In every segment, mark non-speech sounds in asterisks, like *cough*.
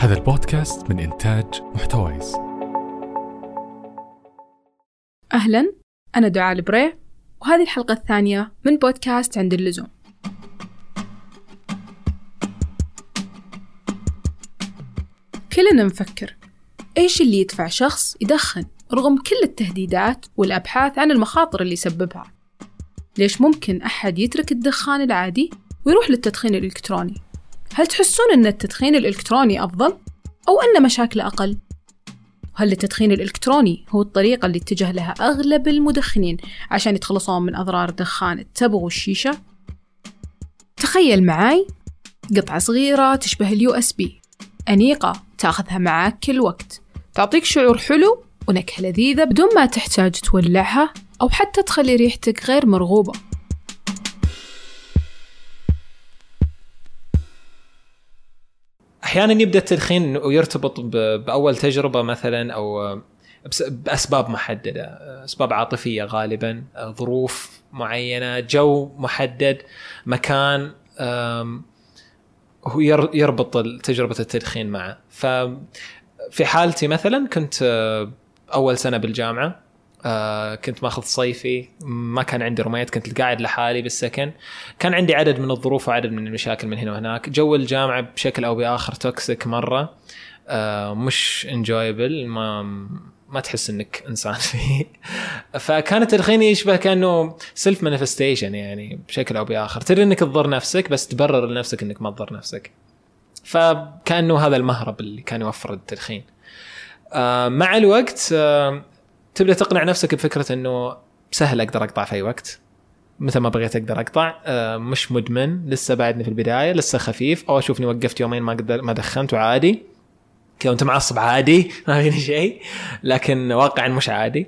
هذا البودكاست من إنتاج محتويس. أهلا أنا دعاء البريع وهذه الحلقة الثانية من بودكاست عند اللزوم. كلنا نفكر إيش اللي يدفع شخص يدخن رغم كل التهديدات والأبحاث عن المخاطر اللي يسببها؟ ليش ممكن أحد يترك الدخان العادي ويروح للتدخين الإلكتروني؟ هل تحسون أن التدخين الإلكتروني أفضل أو أن مشاكله أقل؟ هل التدخين الإلكتروني هو الطريقة اللي اتجه لها أغلب المدخنين عشان يتخلصون من أضرار دخان التبغ والشيشة؟ تخيل معاي قطعة صغيرة تشبه ال USB أنيقة تأخذها معاك كل وقت تعطيك شعور حلو ونكهة لذيذة بدون ما تحتاج تولعها أو حتى تخلي ريحتك غير مرغوبة أحيانا يبدأ التدخين ويرتبط بأول تجربة مثلا أو بأسباب محددة. أسباب عاطفية غالبا ظروف معينة جو محدد مكان هو ير- يربط تجربة التدخين معه. ففي حالتي مثلا كنت أه، أول سنة بالجامعة. آه كنت ماخذ صيفي ما كان عندي roommates كنت قاعد لحالي بالسكن. كان عندي عدد من الظروف وعدد من المشاكل من هنا وهناك. جو الجامعة بشكل أو بآخر toxic مرة آه مش enjoyable ما ما تحس إنك إنسان *laughs* فيه. فكان التدخين يشبه كأنه self manifestation يعني بشكل أو بآخر. تدري إنك تضر نفسك بس تبرر لنفسك إنك ما تضر نفسك. فكأنه هذا المهرب اللي كان يوفر التدخين. آه مع الوقت آه تبدأ تقنع نفسك بفكرة إنه سهل أقدر أقطع في أي وقت. متى ما بغيت أقدر أقطع آه، مش مدمن لسه بعدني في البداية لسه خفيف. أو أشوفني وقفت يومين ما قدر ما دخنت وعادي. كنت معصب عادي *laughs* ما فيني شيء. لكن واقعا مش عادي.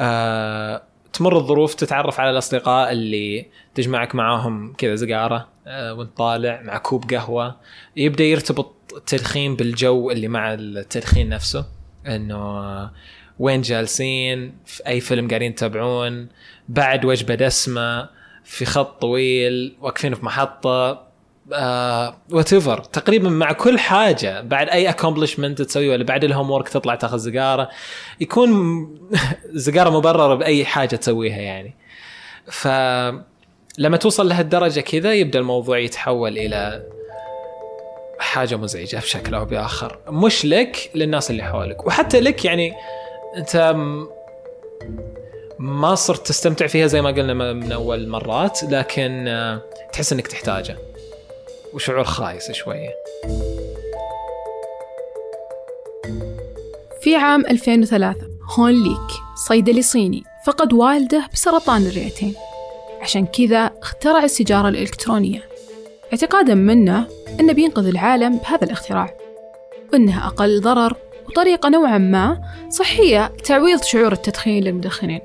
آه، تمر الظروف تتعرف على الأصدقاء اللي تجمعك معاهم كذا زقارة آه، وانت طالع مع كوب قهوة. يبدأ يرتبط التدخين بالجو اللي مع التدخين نفسه. إنه وين جالسين في أي فيلم قاعدين تتابعون بعد وجبة دسمة في خط طويل واقفين في محطة whatever تقريبا مع كل حاجة بعد أي accomplishment تسويه ولا بعد ال homework تطلع تاخذ سيجارة يكون *laughs* سيجارة مبررة بأي حاجة تسويها يعني. ف لما توصل لهالدرجة كذا يبدأ الموضوع يتحول إلى حاجة مزعجة بشكل أو بآخر. مش لك للناس اللي حولك. وحتى لك يعني انت ما صرت تستمتع فيها زي ما قلنا من أول مرات لكن آه، تحس إنك تحتاجه وشعور خايس شوية في عام 2003 هون ليك صيدلي صيني. فقد والده بسرطان الرئتين. عشان كذا اخترع السيجارة الإلكترونية. اعتقادا منه أنه بينقذ العالم بهذا الاختراع. وأنها أقل ضرر وطريقة نوعا ما صحية لتعويض شعور التدخين للمدخنين.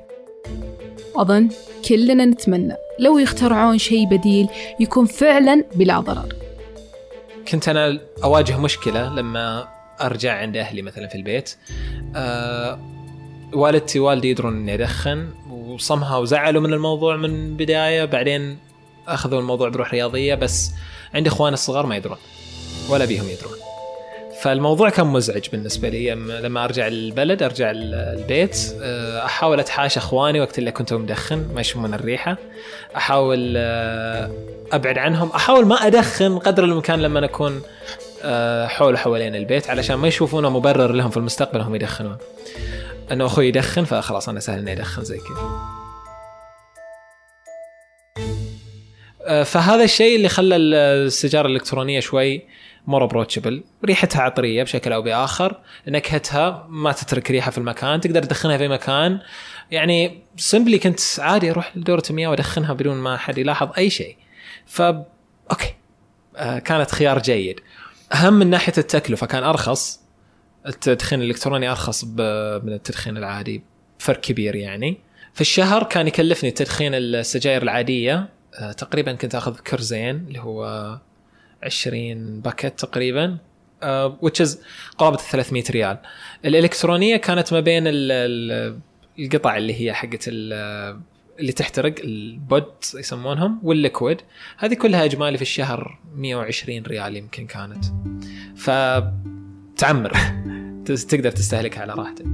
وأظن كلنا نتمنى لو يخترعون شيء بديل يكون فعلا بلا ضرر. كنت أنا أواجه مشكلة لما أرجع عند أهلي مثلا في البيت. آه والدتي والدي يدرون إني أدخن وصمها وزعلوا من الموضوع من البدايه بعدين أخذوا الموضوع بروح رياضية بس عندي اخوان الصغار ما يدرون ولا بيهم يدرون. فالموضوع كان مزعج بالنسبة لي. لما أرجع البلد أرجع ال- البيت آه، أحاول اتحاشى أخواني وقت اللي كنت مدخن ما يشمون الريحة. أحاول آه، أبعد عنهم. أحاول ما أدخن قدر الإمكان لما اكون آه، حول حوالين البيت علشان ما يشوفونه مبرر لهم في المستقبل هم يدخنون. أنه أخوي يدخن فخلاص أنا سهل إني أدخن زي كذا. فهذا الشيء اللي خلى السيجارة الإلكترونية شوي more approachable ريحتها عطرية بشكل أو بآخر. نكهتها ما تترك ريحة في المكان تقدر تدخنها في مكان. يعني simply كنت عادي أروح لدورة مياه وأدخنها بدون ما أحد يلاحظ أي شيء. ف okay. آه، كانت خيار جيد. أهم من ناحية التكلفة كان أرخص. التدخين الإلكتروني أرخص من التدخين العادي. فرق كبير يعني. في الشهر كان يكلفني تدخين السجاير العادية آه، تقريبا كنت آخذ كرزين اللي هو 20 packet تقريبا آه، which is قرابة 300 ريال. الإلكترونية كانت ما بين ال- ال- القطع اللي هي حقت ال- اللي تحترق ال pod يسمونهم وال liquid. هذه كلها أجمالي في الشهر 120 ريال يمكن كانت. ف تعمر *laughs* تس- تقدر تستهلكها على راحتك.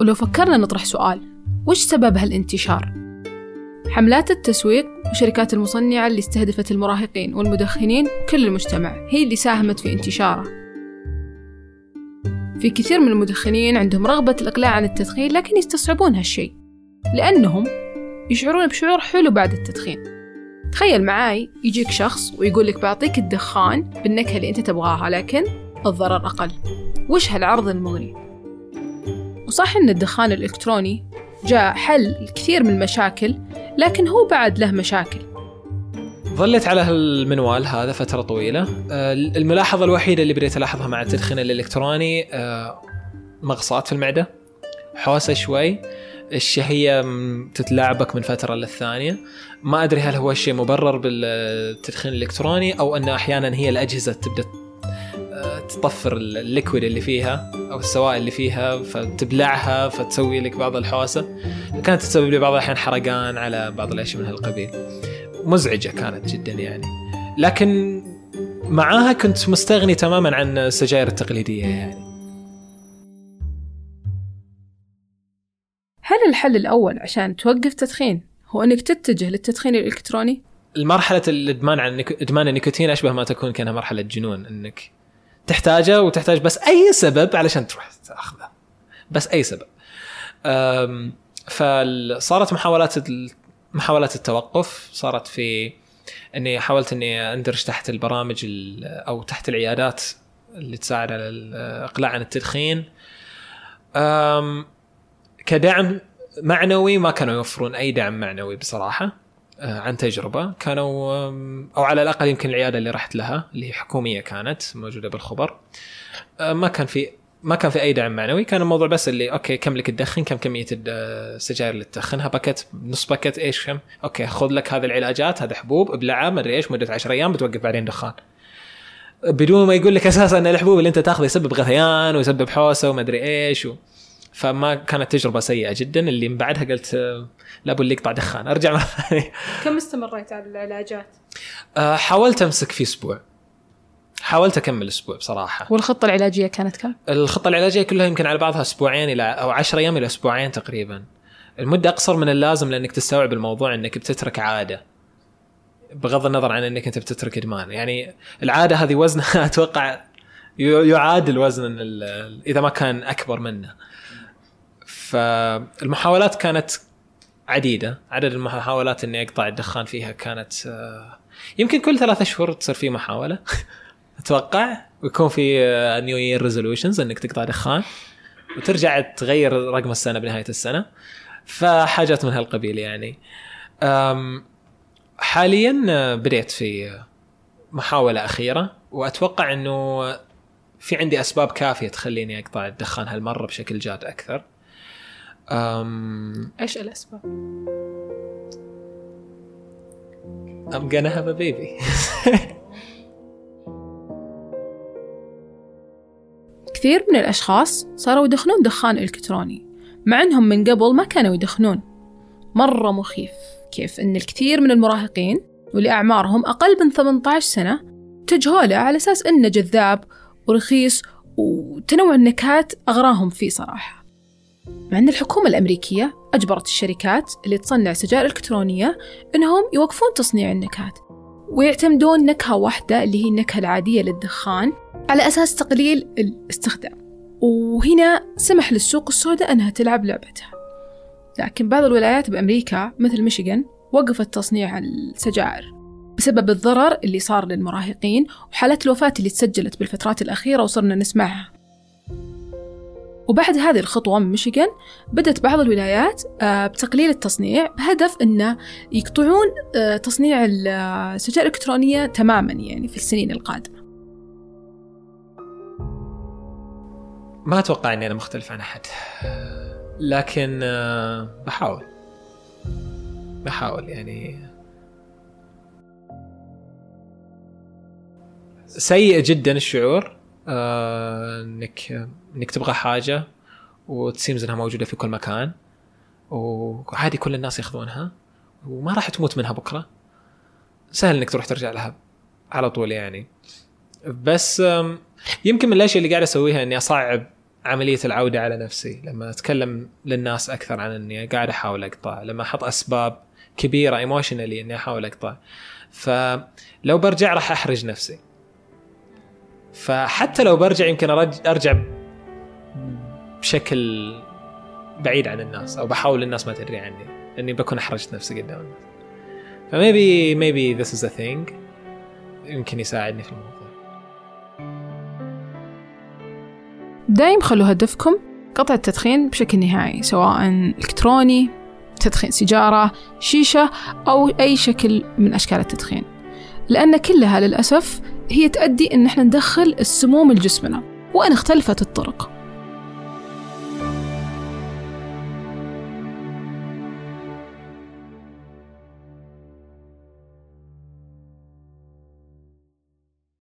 ولو فكرنا نطرح سؤال وش سبب هالانتشار؟ حملات التسويق وشركات المصنعة اللي استهدفت المراهقين والمدخنين وكل المجتمع هي اللي ساهمت في انتشاره. في كثير من المدخنين عندهم رغبة الإقلاع عن التدخين لكن يستصعبون هالشيء لأنهم يشعرون بشعور حلو بعد التدخين. تخيل معاي يجيك شخص ويقول لك بعطيك الدخان بالنكهة اللي أنت تبغاها لكن الضرر أقل. وش هالعرض المغري؟ وصح أن الدخان الإلكتروني جاء حل الكثير من المشاكل لكن هو بعد له مشاكل. ظلت على المنوال هذا فترة طويلة. آه، الملاحظة الوحيدة اللي بديت ألاحظها مع التدخين الإلكتروني آه، مغصات في المعدة حوسة شوي. الشهية تتلاعبك من فترة للثانية. ما أدري هل هو الشيء مبرر بالتدخين الإلكتروني أو أنه أحيانا هي الأجهزة تبدأ تطفر الليكويد اللي فيها أو السوائل اللي فيها فتبلعها فتسوي لك بعض الحوسة كانت تسبب لي بعض الأحيان حرقان على بعض الأشياء من هالقبيل. مزعجة كانت جدا يعني. لكن معاها كنت مستغني تماما عن السجاير التقليدية يعني. هل الحل الأول عشان توقف تدخين هو أنك تتجه للتدخين الإلكتروني؟ المرحلة الإدمان النيك- إدمان النيكوتين أشبه ما تكون كأنها مرحلة جنون إنك تحتاجه وتحتاج بس أي سبب علشان تروح تأخذه. بس أي سبب. فصارت محاولات محاولات التوقف. صارت في إني حاولت إني أندرج تحت البرامج ال- أو تحت العيادات اللي تساعد على الإقلاع عن التدخين. كدعم معنوي ما كانوا يوفرون أي دعم معنوي بصراحة. عن تجربة. كانوا أو على الأقل يمكن العيادة اللي رحت لها اللي هي حكومية كانت موجودة بالخبر. آه، ما كان في ما كان في أي دعم معنوي. كان الموضوع بس اللي okay كم لك تدخن كم كمية السجاير اللي تدخنها packet نص packet إيش كم. أوكي خذ لك هذه العلاجات هذا حبوب ابلعها ما أدري إيش مدة 10 أيام بتوقف بعدين دخان. بدون ما يقول لك أساسا إن الحبوب اللي أنت تاخذه يسبب غثيان ويسبب حوسة وما أدري إيش و... فما كانت تجربة سيئة جدا. اللي من بعدها قلت آه، لابد اللي يقطع دخان أرجع مرة ثانية. كم استمريت على العلاجات؟ آه، حاولت أمسك في أسبوع. حاولت أكمل أسبوع بصراحة. والخطة العلاجية كانت كم؟ الخطة العلاجية كلها يمكن على بعضها أسبوعين إلى أو 10 أيام إلى أسبوعين تقريبا. المدة أقصر من اللازم لأنك تستوعب الموضوع إنك بتترك عادة. بغض النظر عن إنك أنت بتترك إدمان. يعني العادة هذه وزنها *laughs* أتوقع يعادل وزن إذا ما كان أكبر منه. فالمحاولات كانت عديدة. عدد المحاولات إني أقطع الدخان فيها كانت آه، يمكن كل ثلاثة اشهر تصير في محاولة. *laughs* أتوقع ويكون في New Year resolutions إنك تقطع دخان وترجع تغير رقم السنة بنهاية السنة. فحاجات من هالقبيل يعني. حاليا آه، بديت في محاولة أخيرة وأتوقع إنه في عندي أسباب كافية تخليني أقطع الدخان هالمرة بشكل جاد أكثر. أم إيش الأسباب؟ I'm gonna have a baby. *laughs* كثير من الأشخاص صاروا يدخنون دخان إلكتروني مع أنهم من قبل ما كانوا يدخنون. مرة مخيف كيف أن الكثير من المراهقين واللي أعمارهم أقل من 18 سنة اتجهوا له على أساس أنه جذاب ورخيص وتنوع النكهات أغراهم فيه صراحة. مع أن الحكومة الأمريكية أجبرت الشركات اللي تصنع سجائر إلكترونية أنهم يوقفون تصنيع النكهات ويعتمدون نكهة واحدة اللي هي النكهة العادية للدخان على أساس تقليل الاستخدام. وهنا سمح للسوق السوداء أنها تلعب لعبتها. لكن بعض الولايات بأمريكا مثل ميشيغان وقفت تصنيع السجائر بسبب الضرر اللي صار للمراهقين وحالات الوفاة اللي تسجلت بالفترات الأخيرة وصرنا نسمعها. وبعد هذه الخطوة من ميشيغان بدأت بعض الولايات آه، بتقليل التصنيع بهدف أنه يقطعون آه، تصنيع السجائر الإلكترونية تماما يعني في السنين القادمة. ما أتوقع إني أنا مختلف عن أحد. لكن آه، بحاول. بحاول يعني. سيء جدا الشعور. آه، انك إنك تبغى حاجة وتسيمز إنها موجودة في كل مكان. وعادي كل الناس ياخذونها وما راح تموت منها بكرة. سهل إنك تروح ترجع لها على طول يعني. بس يمكن من الأشياء اللي قاعد أسويها إني أصعب عملية العودة على نفسي. لما أتكلم للناس أكثر عن إني قاعد أحاول أقطع. لما أحط أسباب كبيرة ايموشنالي إني أحاول أقطع. فلو برجع راح أحرج نفسي. فحتى لو برجع يمكن أرجع بشكل بعيد عن الناس أو بحاول الناس ما تدري عني اني بكون أحرجت نفسي قدام الناس. فميبي maybe this is a thing يمكن يساعدني في الموضوع. دايم خلوا هدفكم قطع التدخين بشكل نهائي سواء إلكتروني تدخين سيجارة شيشة أو أي شكل من أشكال التدخين. لأن كلها للأسف هي تؤدي إن إحنا ندخل السموم لجسمنا وإن اختلفت الطرق.